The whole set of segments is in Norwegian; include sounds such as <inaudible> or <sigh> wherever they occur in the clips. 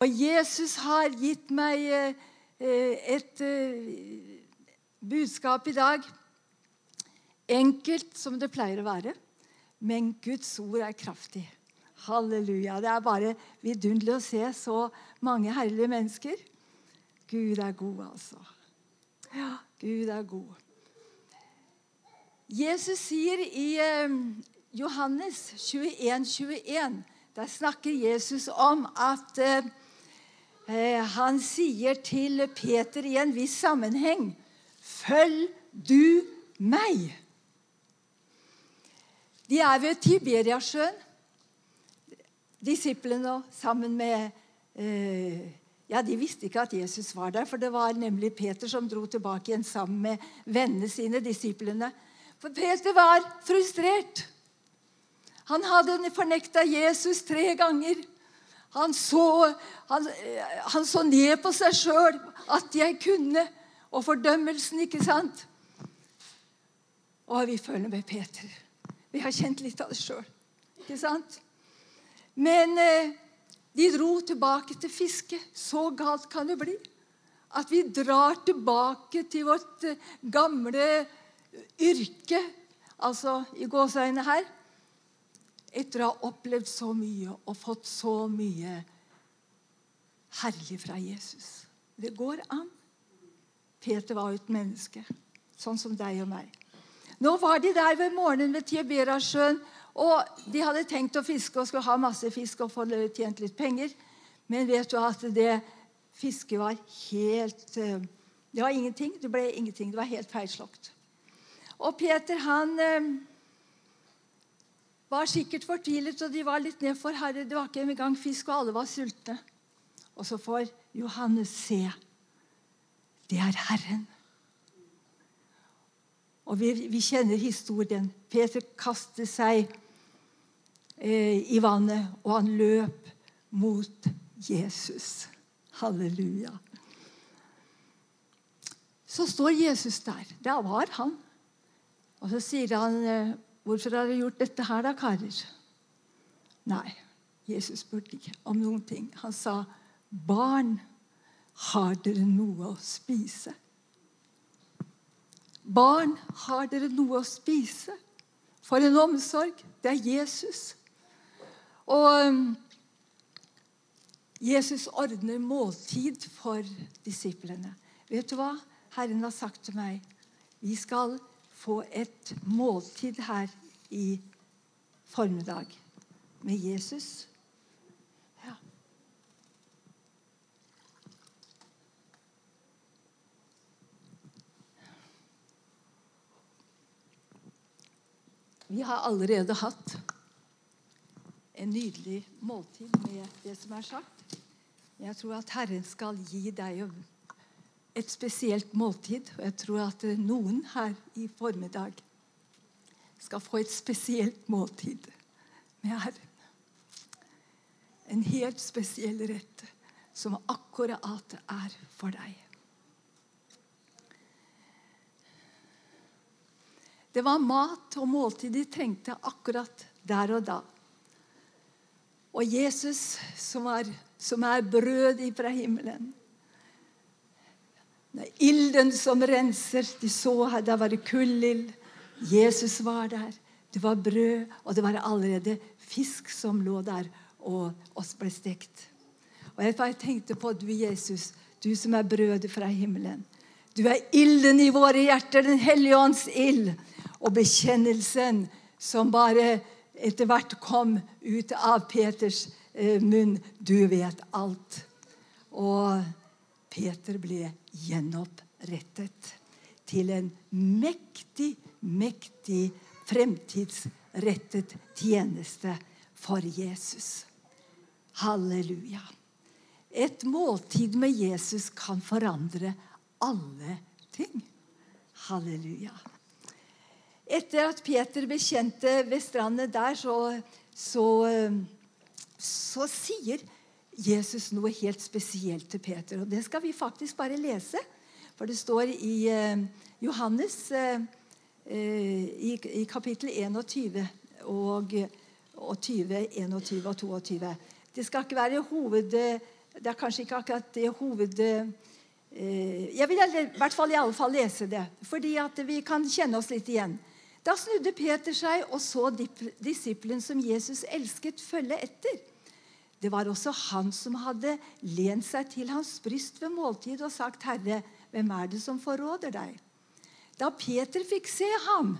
Og Jesus har gitt meg eh, et eh, budskap i dag. Enkelt som det pleier å være, men Guds ord er kraftig. Halleluja. Det er bare vidunderlig å se så mange herlige mennesker. Gud er god, altså. Ja, Gud er god. Jesus sier i eh, Johannes 21, 21, der snakker Jesus om at han sier til Peter i en viss sammenheng Følg du meg. De er ved Tiberiasjøen, disiplene sammen med eh, Ja, De visste ikke at Jesus var der, for det var nemlig Peter som dro tilbake igjen sammen med vennene sine, disiplene. For Peter var frustrert. Han hadde fornekta Jesus tre ganger. Han så, han, han så ned på seg sjøl, at jeg kunne. Og fordømmelsen, ikke sant? Og vi føler med Peter. Vi har kjent litt av det sjøl. Ikke sant? Men eh, de dro tilbake til fiske. Så galt kan det bli. At vi drar tilbake til vårt eh, gamle yrke, altså i gåseøynene her etter å ha opplevd så mye og fått så mye herlig fra Jesus. Det går an. Peter var jo et menneske, sånn som deg og meg. Nå var de der ved morgenen ved Tiberasjøen, og de hadde tenkt å fiske og skulle ha masse fisk og få tjent litt penger. Men vet du at det fisket var helt eh, Det var ingenting. Det ble ingenting. Det var helt feilslått. Og Peter han eh, var sikkert fortvilet, og de var litt nedfor. Herre, det var ikke engang fisk, og alle var sultne. Og så får Johannes se. Det er Herren. Og vi, vi kjenner historien. Peter kastet seg eh, i vannet, og han løp mot Jesus. Halleluja. Så står Jesus der. Der var han. Og så sier han eh, 'Hvorfor har dere gjort dette her, da, karer?' Nei, Jesus spurte ikke om noen ting. Han sa, 'Barn, har dere noe å spise?' Barn, har dere noe å spise? For en omsorg. Det er Jesus. Og um, Jesus ordner måltid for disiplene. Vet du hva Herren har sagt til meg? Vi skal få et måltid her i formiddag med Jesus. Ja. Vi har allerede hatt en nydelig måltid med det som er sagt. Jeg tror at Herren skal gi deg et spesielt måltid. Og jeg tror at noen her i formiddag skal få et spesielt måltid med Herren. En helt spesiell rett som akkurat er for deg. Det var mat og måltid de trengte akkurat der og da. Og Jesus, som er, som er brød fra himmelen Ilden som renser. De så her, der var det kullild. Jesus var der. Det var brød, og det var allerede fisk som lå der og oss ble stekt. Og Jeg tenkte på du, Jesus, du som er brødet fra himmelen. Du er ilden i våre hjerter, Den hellige ånds ild. Og bekjennelsen som bare etter hvert kom ut av Peters eh, munn. Du vet alt. Og Peter ble gjenopprettet til en mektig mektig, fremtidsrettet tjeneste for Jesus. Halleluja. Et måltid med Jesus kan forandre alle ting. Halleluja. Etter at Peter bekjente ved stranden der, så, så, så sier Jesus noe helt spesielt til Peter. Og Det skal vi faktisk bare lese. For det står i eh, Johannes eh, Eh, i, kapittel 21 og, og 20, 21 og 22. Det skal ikke være hoved, Det er kanskje ikke akkurat det hoved... Jeg vil i hvert fall i alle fall lese det, fordi at vi kan kjenne oss litt igjen. Da snudde Peter seg og så disippelen som Jesus elsket, følge etter. Det var også han som hadde lent seg til hans bryst ved måltid og sagt, 'Herre, hvem er det som forråder deg?' Da Peter fikk se ham,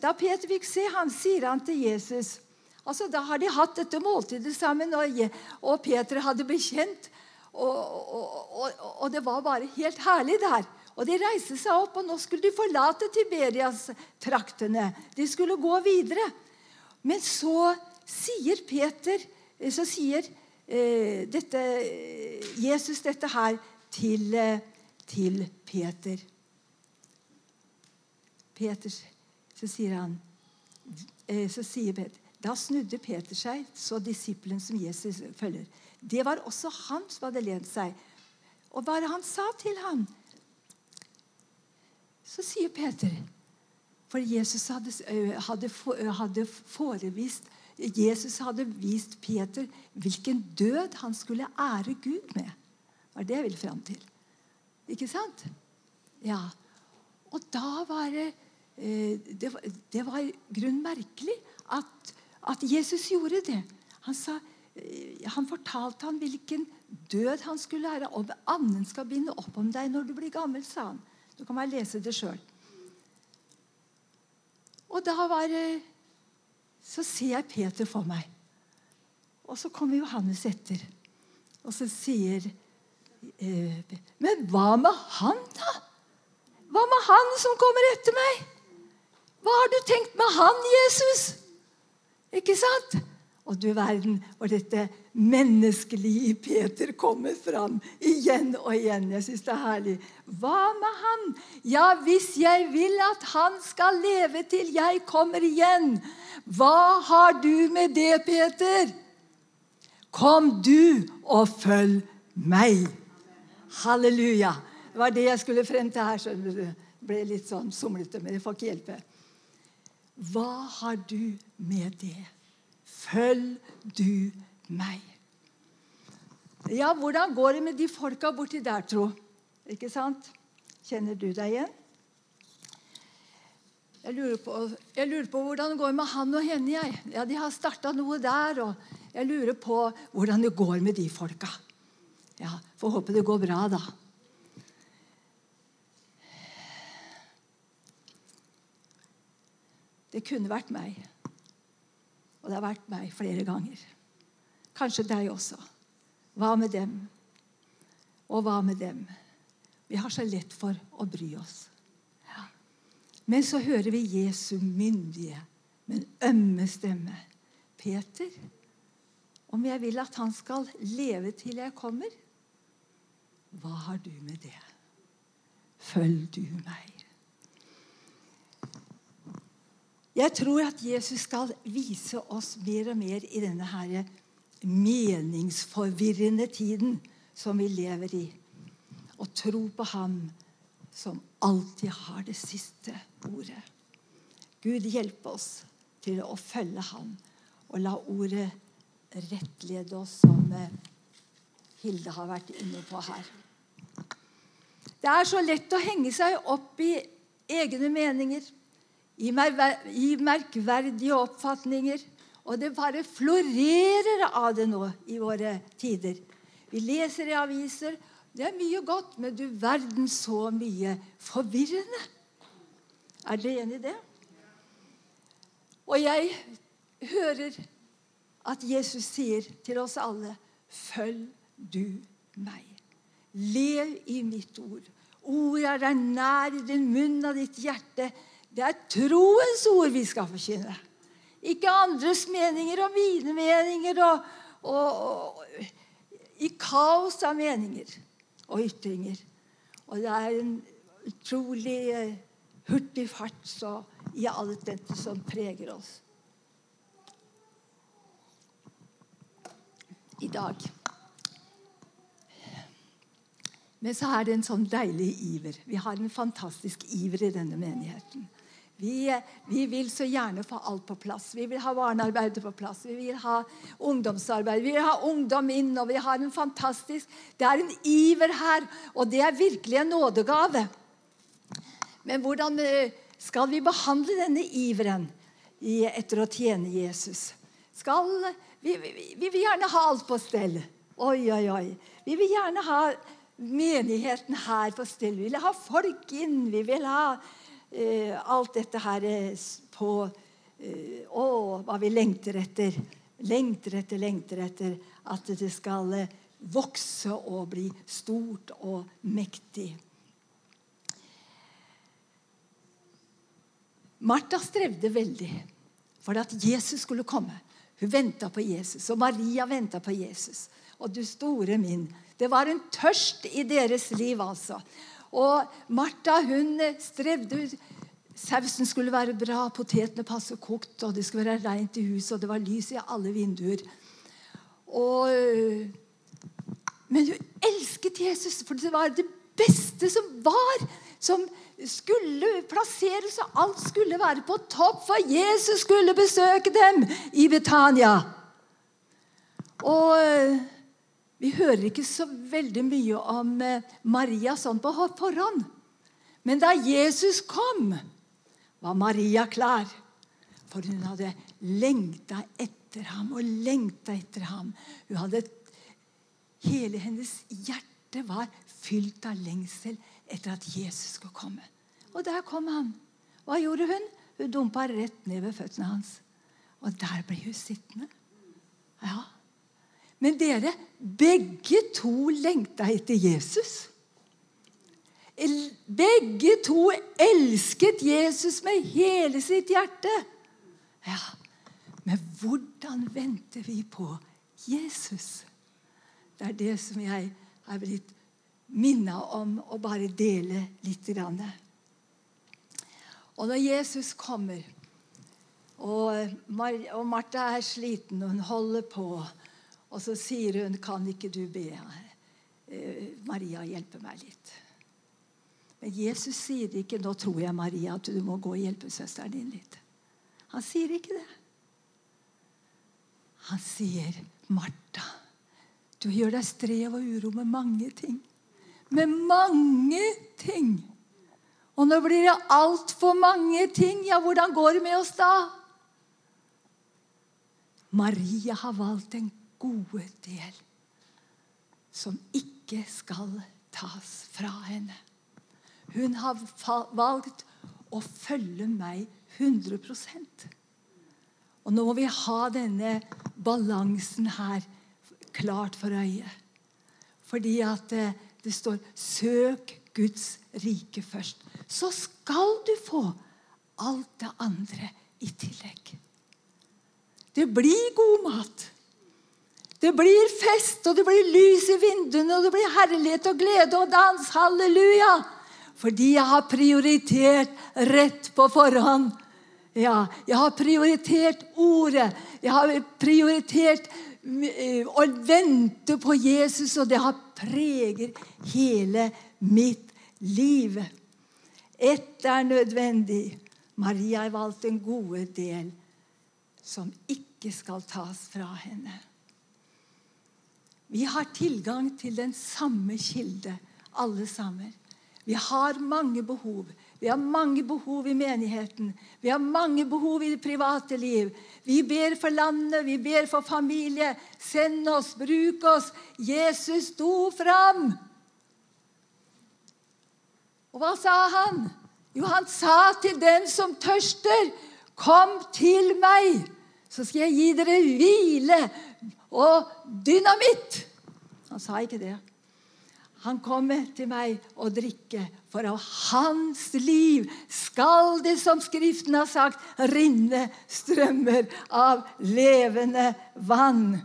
da Peter fikk se ham, sier han til Jesus altså Da har de hatt dette måltidet sammen, og, og Peter hadde blitt kjent. Og, og, og det var bare helt herlig der. Og De reiste seg opp, og nå skulle de forlate Tiberias-traktene. De skulle gå videre. Men så sier Peter Så sier eh, dette, Jesus dette her til, eh, til Peter. Peter, så sier han eh, Så sier Peter Da snudde Peter seg, så disippelen som Jesus følger. Det var også han som hadde lent seg. Og hva han sa til ham? Så sier Peter For Jesus hadde, hadde, hadde forevist Jesus hadde vist Peter hvilken død han skulle ære Gud med. Det var det jeg ville fram til. Ikke sant? Ja. Og da var det eh, Det var, det var grunn merkelig at, at Jesus gjorde det. Han, sa, eh, han fortalte han hvilken død han skulle ære. Og anden skal binde opp om deg når du blir gammel, sa han. Du kan bare lese det sjøl. Og da var det Så ser jeg Peter for meg. Og så kommer Johannes etter. Og så sier eh, Men hva med han, da? Hva med han som kommer etter meg? Hva har du tenkt med han, Jesus? Ikke sant? Og du verden hvor dette menneskelige i Peter kommer fram igjen og igjen. Jeg syns det er herlig. Hva med han? Ja, hvis jeg vil at han skal leve til jeg kommer igjen. Hva har du med det, Peter? Kom du og følg meg. Halleluja. Det var det jeg skulle frem til her. skjønner du. Ble litt sånn somlete, men det får ikke hjelpe. Hva har du med det? Følg du meg. Ja, hvordan går det med de folka borti der, tro? Ikke sant? Kjenner du deg igjen? Jeg lurer, på, jeg lurer på hvordan det går med han og henne. jeg. Ja, De har starta noe der, og jeg lurer på hvordan det går med de folka. Ja, Får håpe det går bra, da. Det kunne vært meg. Og det har vært meg flere ganger. Kanskje deg også. Hva med dem? Og hva med dem? Vi har så lett for å bry oss. Ja. Men så hører vi Jesu myndige, men ømme stemme. Peter, om jeg vil at han skal leve til jeg kommer, hva har du med det? Følg du meg. Jeg tror at Jesus skal vise oss mer og mer i denne her meningsforvirrende tiden som vi lever i. Og tro på Ham som alltid har det siste ordet. Gud hjelpe oss til å følge Ham og la ordet rettlede oss, som eh, Hilde har vært inne på her. Det er så lett å henge seg opp i egne meninger, i merkverdige oppfatninger. Og det bare florerer av det nå i våre tider. Vi leser i aviser. Det er mye godt, men du verden så mye forvirrende. Er dere enig i det? Og jeg hører at Jesus sier til oss alle Følg du meg. Lev i mitt ord. Ordet er deg nær i din munn og ditt hjerte. Det er troens ord vi skal forkynne. Ikke andres meninger og mine meninger og, og, og i kaos av meninger og ytringer. Og det er en utrolig eh, hurtig fart så, i alt dette som preger oss i dag. Men så er det en sånn deilig iver. Vi har en fantastisk iver i denne menigheten. Vi, vi, vil så gjerne få alt på plass. Vi vil ha barnearbeidet på plass. Vi vil ha ungdomsarbeid. Vi vil ha ungdom inn, og vi har en fantastisk Det er en iver her, og det er virkelig en nådegave. Men hvordan eh, skal vi behandle denne iveren etter å tjene Jesus? Skal, vi, vi, vi vil gjerne ha alt på stell. Oi, oi, oi. Vi vil gjerne ha menigheten her på stell. Vi vil ha folk inn. Vi vil ha eh, alt dette her på eh, Å, hva vi lengter etter. Lengter etter, lengter etter at det skal eh, vokse og bli stort og mektig. Martha strevde veldig for at Jesus skulle komme. Hun venta på Jesus, og Maria venta på Jesus. Og du store min, det var en tørst i deres liv, altså. Og Martha hun strevde. Sausen skulle være bra, potetene passe kokt, og det skulle være rent i huset, og det var lys i alle vinduer. Og, men hun elsket Jesus, for det var det beste som var. Som skulle plasseres, og alt skulle være på topp, for Jesus skulle besøke dem i Betania. Og vi hører ikke så veldig mye om eh, Maria sånn på forhånd. Men da Jesus kom, var Maria klar. For hun hadde lengta etter ham og lengta etter ham. Hun hadde, hele hennes hjerte var fylt av lengsel etter at Jesus skulle komme. Og der kom han. Hva gjorde hun? Hun dumpa rett ned ved føttene hans. Og der ble hun sittende. Ja, men dere, begge to lengta etter Jesus. Begge to elsket Jesus med hele sitt hjerte. Ja, Men hvordan venter vi på Jesus? Det er det som jeg er blitt minna om å bare dele litt. Og når Jesus kommer, og Martha er sliten, og hun holder på og så sier hun, 'Kan ikke du be eh, Maria hjelpe meg litt?' Men Jesus sier ikke, 'Nå tror jeg, Maria, at du må gå og hjelpe søsteren din litt'. Han sier ikke det. Han sier, 'Martha, du gjør deg strev og uro med mange ting.' Med mange ting. Og nå blir det altfor mange ting. Ja, hvordan går det med oss da? Maria har valgt en gode del som ikke skal tas fra henne. Hun har valgt å følge meg 100% Og nå må vi ha denne balansen her klart for øyet. Fordi at det, det står 'søk Guds rike først'. Så skal du få alt det andre i tillegg. Det blir god mat. Det blir fest, og det blir lys i vinduene, og det blir herlighet og glede og dans. Halleluja! Fordi jeg har prioritert rett på forhånd. Ja, jeg har prioritert ordet. Jeg har prioritert eh, å vente på Jesus, og det har preger hele mitt liv. Ett er nødvendig. Maria har valgt en gode del som ikke skal tas fra henne. Vi har tilgang til den samme kilde, alle sammen. Vi har mange behov. Vi har mange behov i menigheten. Vi har mange behov i det private liv. Vi ber for landet, vi ber for familie. Send oss, bruk oss. Jesus sto fram. Og hva sa han? Jo, han sa til den som tørster, 'Kom til meg, så skal jeg gi dere hvile og dynamitt. Han sa ikke det. Han kommer til meg og drikker, for av hans liv skal det, som Skriften har sagt, rinne strømmer av levende vann.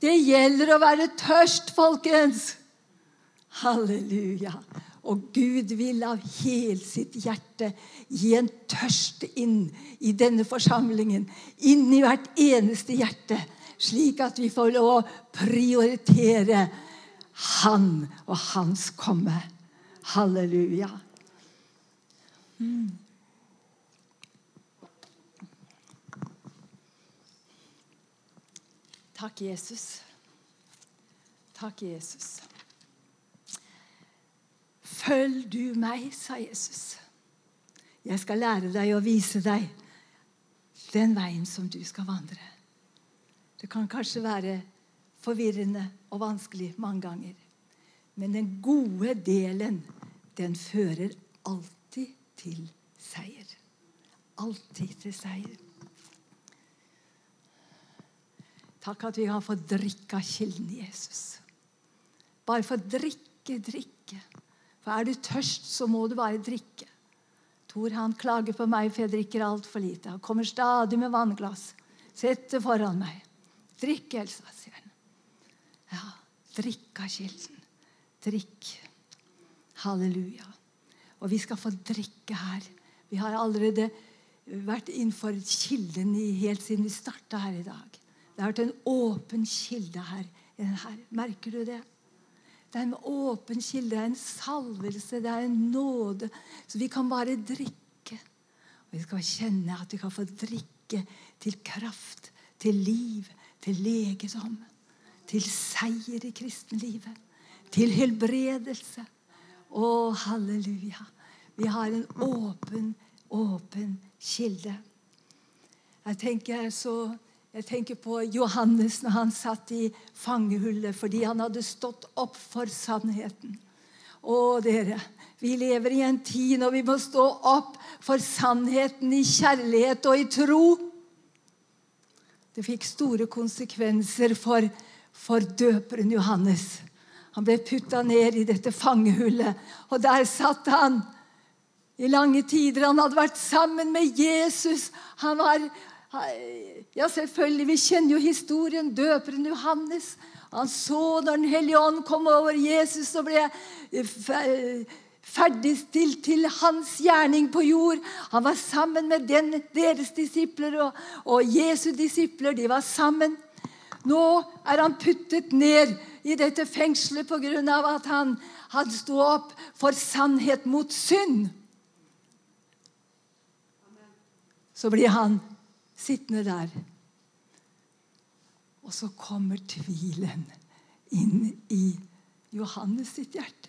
Det gjelder å være tørst, folkens. Halleluja. Og Gud vil av helt sitt hjerte gi en tørst inn i denne forsamlingen, inn i hvert eneste hjerte slik at vi får lov å prioritere Han og Hans komme. Halleluja. Mm. Takk, Jesus. Takk, Jesus. Følg du meg, sa Jesus. Jeg skal lære deg å vise deg den veien som du skal vandre. Det kan kanskje være forvirrende og vanskelig mange ganger. Men den gode delen, den fører alltid til seier. Alltid til seier. Takk at vi kan få drikke av kilden Jesus. Bare få drikke, drikke. For er du tørst, så må du bare drikke. Tor han klager på meg, for jeg drikker altfor lite. Han kommer stadig med vannglass. det foran meg. Drikk, Elsa, sier han. Ja, drikk av kilden. Drikk. Halleluja. Og vi skal få drikke her. Vi har allerede vært innenfor kilden helt siden vi starta her i dag. Det har vært en åpen kilde her. her. Merker du det? Det er en åpen kilde, det er en salvelse, det er en nåde. Så vi kan bare drikke. Og vi skal kjenne at vi kan få drikke til kraft, til liv, til legedom. Til seier i kristenlivet. Til helbredelse. Å, halleluja. Vi har en åpen, åpen kilde. Jeg tenker så jeg tenker på Johannes når han satt i fangehullet fordi han hadde stått opp for sannheten. Å, dere, vi lever i en tid når vi må stå opp for sannheten i kjærlighet og i tro. Det fikk store konsekvenser for, for døperen Johannes. Han ble putta ned i dette fangehullet, og der satt han i lange tider. Han hadde vært sammen med Jesus. Han var ja, selvfølgelig. Vi kjenner jo historien. Døperen Johannes. Han så når Den hellige ånd kom over Jesus og ble eh, ferdigstilt til hans gjerning på jord. Han var sammen med den, deres disipler og, og Jesu disipler. De var sammen. Nå er han puttet ned i dette fengselet pga. at han, han sto opp for sannhet mot synd. Så blir han sittende der. Og så kommer tvilen inn i Johannes sitt hjerte.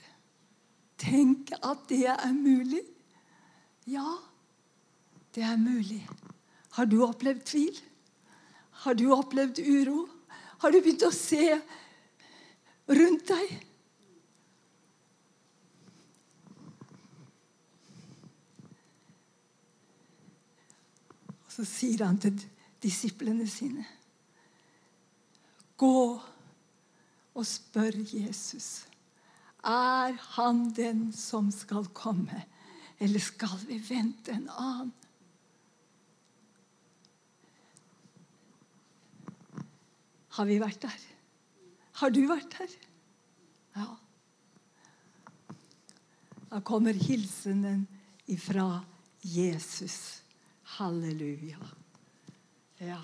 Tenk at det er mulig. Ja, det er mulig. Har du opplevd tvil? Har du opplevd uro? Har du begynt å se rundt deg? så sier han til disiplene sine Gå og spør Jesus. Er han den som skal komme, eller skal vi vente en annen? Har vi vært der? Har du vært der? Ja. Da kommer hilsenen ifra Jesus. Halleluja. Ja.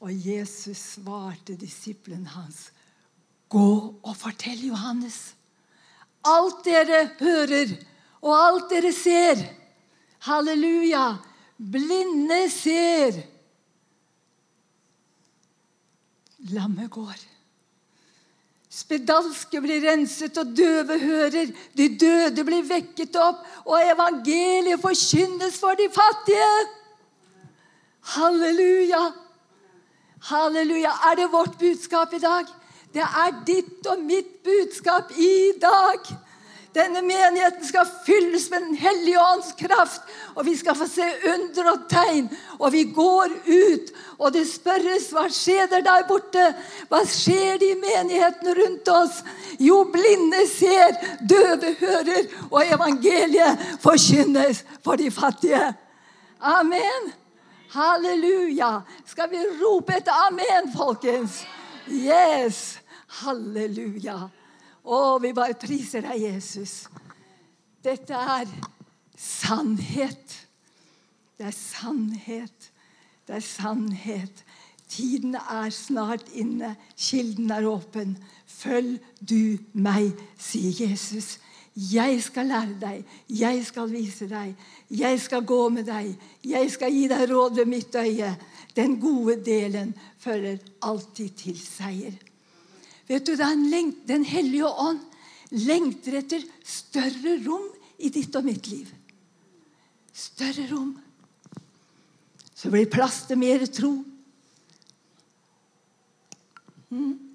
Og Jesus svarte disippelen hans, 'Gå og fortell Johannes.' Alt dere hører, og alt dere ser. Halleluja. Blinde ser. Lammet går. Spedalske blir renset, og døve hører. De døde blir vekket opp, og evangeliet forkynnes for de fattige. Halleluja! Halleluja. Er det vårt budskap i dag? Det er ditt og mitt budskap i dag. Denne menigheten skal fylles med Den hellige ånds kraft, og vi skal få se under og tegn. Og vi går ut, og det spørres hva skjer der borte? Hva skjer i menigheten rundt oss? Jo, blinde ser, døve hører, og evangeliet forkynnes for de fattige. Amen. Halleluja. Skal vi rope etter amen, folkens? Yes. Halleluja. Å, vi bare priser deg, Jesus. Dette er sannhet. Det er sannhet. Det er sannhet. Tiden er snart inne. Kilden er åpen. Følg du meg, sier Jesus. Jeg skal lære deg, jeg skal vise deg, jeg skal gå med deg, jeg skal gi deg råd ved mitt øye. Den gode delen fører alltid til seier. Vet du, Den hellige ånd lengter etter større rom i ditt og mitt liv. Større rom. Så blir plass til mer tro. Mm.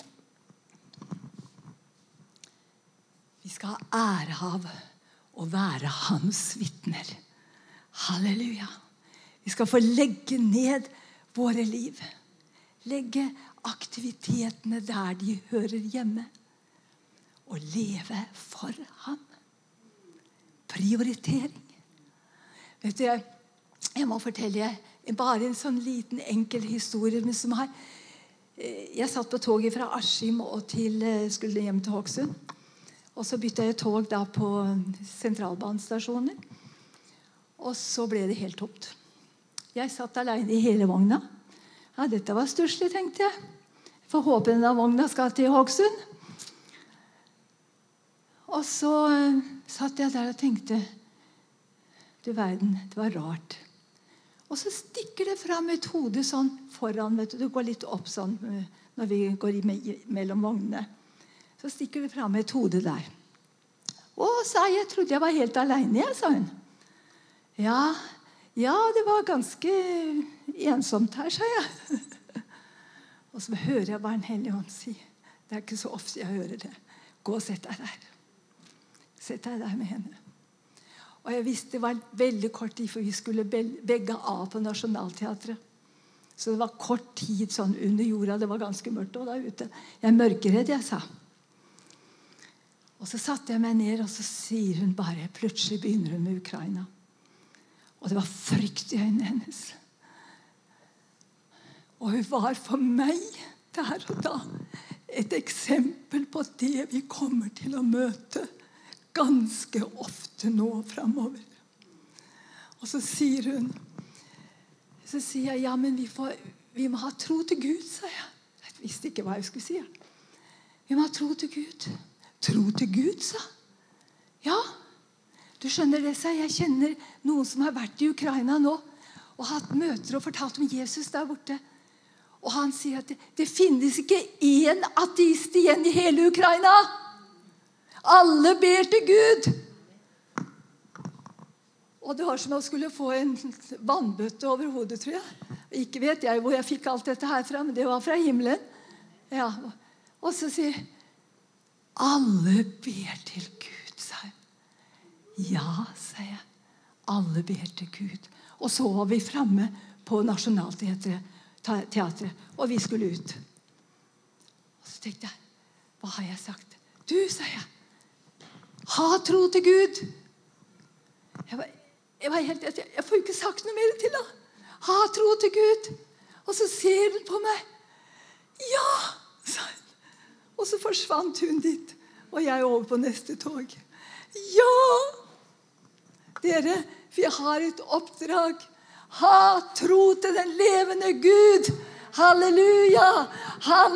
Vi skal ha ære av å være hans vitner. Halleluja. Vi skal få legge ned våre liv. Legge aktivitetene der de hører hjemme. Og leve for ham. Prioritering. Vet du, Jeg må fortelle bare en sånn liten, enkel historie. som har eh, jeg satt på toget fra Askim og til, eh, skulle hjem til Hokksund. Og så bytta jeg tog da på sentralbanestasjoner. Og så ble det helt tomt. Jeg satt aleine i hele vogna. Ja, Dette var stusslig, tenkte jeg. Håpe denne vogna skal til Hokksund. Og så uh, satt jeg der og tenkte Du verden, det var rart. Og så stikker det fram et hode sånn foran. vet du, Det går litt opp sånn uh, når vi går mellom vognene. Så stikker det fram et hode der. Å, sa jeg. Jeg trodde jeg var helt aleine, sa hun. Ja, ja, det var ganske ensomt her, sa jeg. <laughs> Og så hører jeg bare Den hellige ånd si Det er ikke så ofte jeg hører det. Gå og sett deg der. Sett deg der med henne. Og jeg visste Det var veldig kort tid, for vi skulle begge av på Nationaltheatret. Så det var kort tid sånn under jorda. Det var ganske mørkt da ute. Jeg er mørkeredd, jeg sa. Og Så satte jeg meg ned, og så sier hun bare Plutselig begynner hun med Ukraina. Og det var frykt i øynene hennes. Og hun var for meg der og da et eksempel på det vi kommer til å møte ganske ofte nå framover. Og så sier hun Så sier jeg ja, men vi, får, vi må ha tro til Gud, sa jeg. Jeg visste ikke hva jeg skulle si. Vi må ha tro til Gud. Tro til Gud, sa Ja. Du skjønner det, sa jeg. kjenner noen som har vært i Ukraina nå og hatt møter og fortalt om Jesus der borte. Og han sier at det, det finnes ikke én ateist igjen i hele Ukraina. Alle ber til Gud. Og det var som å skulle få en vannbøtte over hodet, tror jeg. Ikke vet jeg hvor jeg fikk alt dette her fra, men det var fra himmelen. Ja. Og så sier Alle ber til Gud, sa jeg. Ja, sa jeg. Alle ber til Gud. Og så var vi framme på Nationaltheatret teatret, og vi skulle ut. Og Så tenkte jeg Hva har jeg sagt? Du, sa jeg. Ha tro til Gud. Jeg, var, jeg, var helt, jeg, jeg får ikke sagt noe mer til henne. Ha tro til Gud. Og så ser hun på meg. Ja, sa hun. Og så forsvant hun dit. Og jeg over på neste tog. Ja! Dere, vi har et oppdrag. Ha tro til den levende Gud. Halleluja! Han,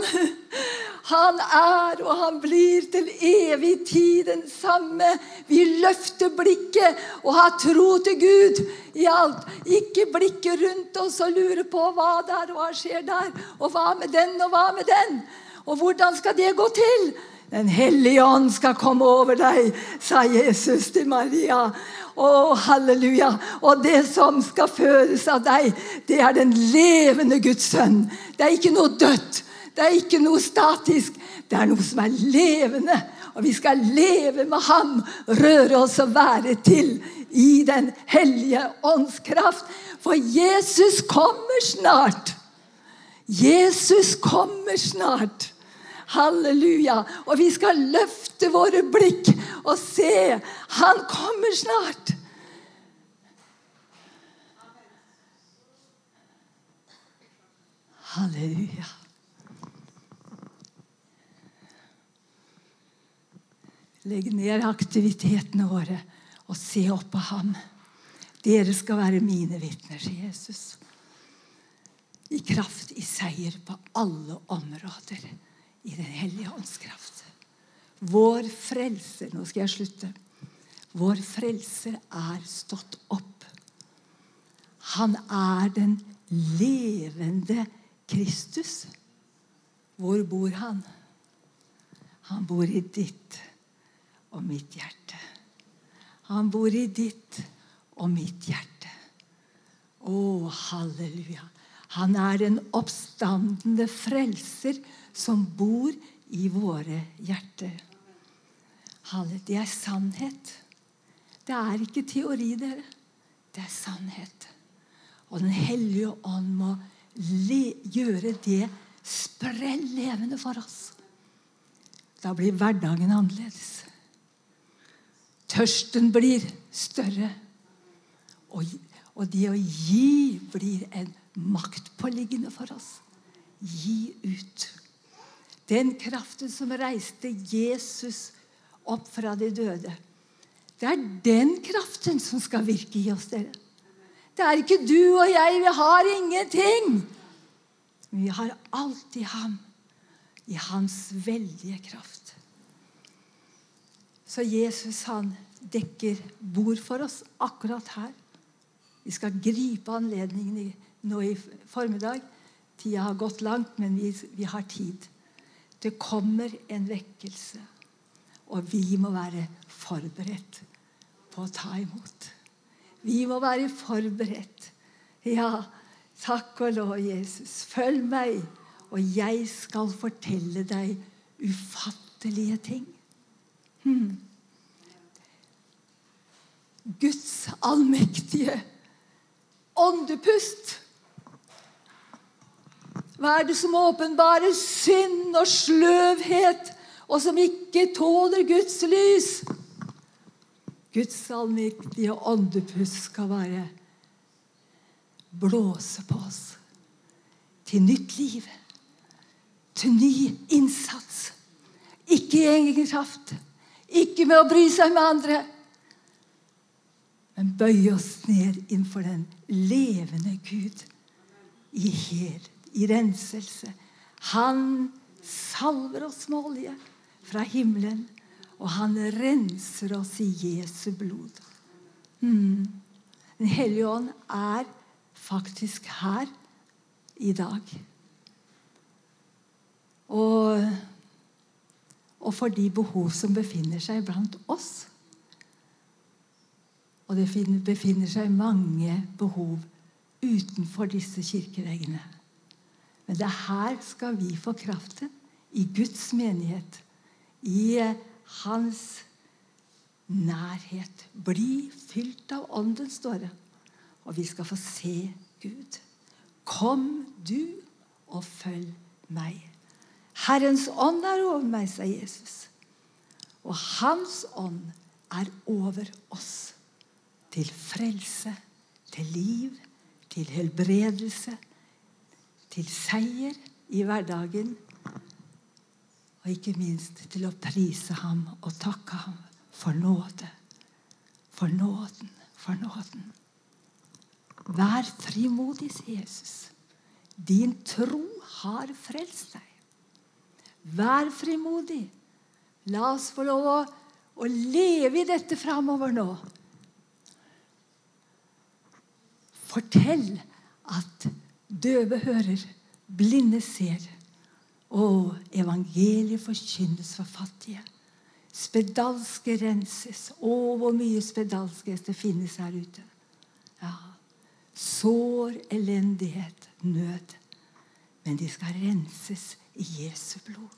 han, er og han blir til evig tid den samme. Vi løfter blikket og har tro til Gud i alt. Ikke blikket rundt oss og lure på hva der og hva skjer der. Og hva med den og hva med den? Og hvordan skal det gå til? Den hellige ånd skal komme over deg, sa Jesus til Maria. Å, halleluja. Og det som skal føres av deg, det er den levende Guds sønn. Det er ikke noe dødt. Det er ikke noe statisk. Det er noe som er levende. Og vi skal leve med ham, røre oss og være til i Den hellige ånds kraft. For Jesus kommer snart. Jesus kommer snart. Halleluja. Og vi skal løfte våre blikk og se. Han kommer snart. Halleluja. Legg ned aktivitetene våre og se opp på ham. Dere skal være mine vitner, sier Jesus. I kraft, i seier på alle områder i Den hellige ånds kraft. Vår frelser Nå skal jeg slutte. Vår frelser er stått opp. Han er den levende Kristus. Hvor bor han? Han bor i ditt og mitt hjerte. Han bor i ditt og mitt hjerte. Å, halleluja. Han er den oppstandende frelser som bor i våre hjerter. Det er sannhet. Det er ikke teori, dere. Det er sannhet. Og Den hellige ånd må gjøre det sprell levende for oss. Da blir hverdagen annerledes. Tørsten blir større. Og, og det å gi blir en maktpåliggende for oss. Gi ut. Den kraften som reiste Jesus opp fra de døde. Det er den kraften som skal virke i oss, dere. Det er ikke du og jeg. Vi har ingenting. Men vi har alt i ham. I hans veldige kraft. Så Jesus han dekker bord for oss akkurat her. Vi skal gripe anledningen nå i formiddag. Tida har gått langt, men vi, vi har tid. Det kommer en vekkelse, og vi må være forberedt på å ta imot. Vi må være forberedt. Ja, takk og lov, Jesus. Følg meg, og jeg skal fortelle deg ufattelige ting. Hmm. Guds allmektige åndepust. Hva er det som åpenbarer synd og sløvhet, og som ikke tåler Guds lys? Guds allmektige åndepust skal være blåse på oss til nytt liv, til ny innsats. Ikke i egen kraft, ikke med å bry seg med andre, men bøye oss ned innenfor den levende Gud i hel, i renselse. Han salver oss med olje fra himmelen og han renser oss i Jesu blod. Mm. Den hellige ånd er faktisk her i dag. Og, og for de behov som befinner seg blant oss. Og det befinner seg mange behov utenfor disse kirkeveggene. Men det er her skal vi få kraften. I Guds menighet. I hans nærhet. Bli fylt av Ånden, står det. Og vi skal få se Gud. Kom du og følg meg. Herrens ånd er over meg, sa Jesus. Og hans ånd er over oss. Til frelse, til liv, til helbredelse, til seier i hverdagen og ikke minst til å prise ham og takke ham for nåde. For nåden, for nåden. Vær frimodig, sier Jesus. Din tro har frelst deg. Vær frimodig. La oss få lov å, å leve i dette framover nå. Fortell at døve hører, blinde ser og evangeliet forkynnes for fattige. Spedalske renses. Å, hvor mye spedalskhet det finnes her ute. Ja. Sår, elendighet, nød. Men de skal renses i Jesu blod.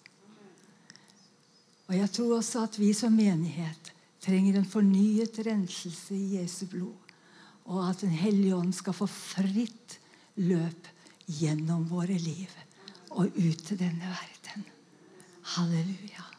Og Jeg tror også at vi som menighet trenger en fornyet renselse i Jesu blod. Og at Den hellige ånd skal få fritt løp gjennom våre liv og ut til denne verden. Halleluja.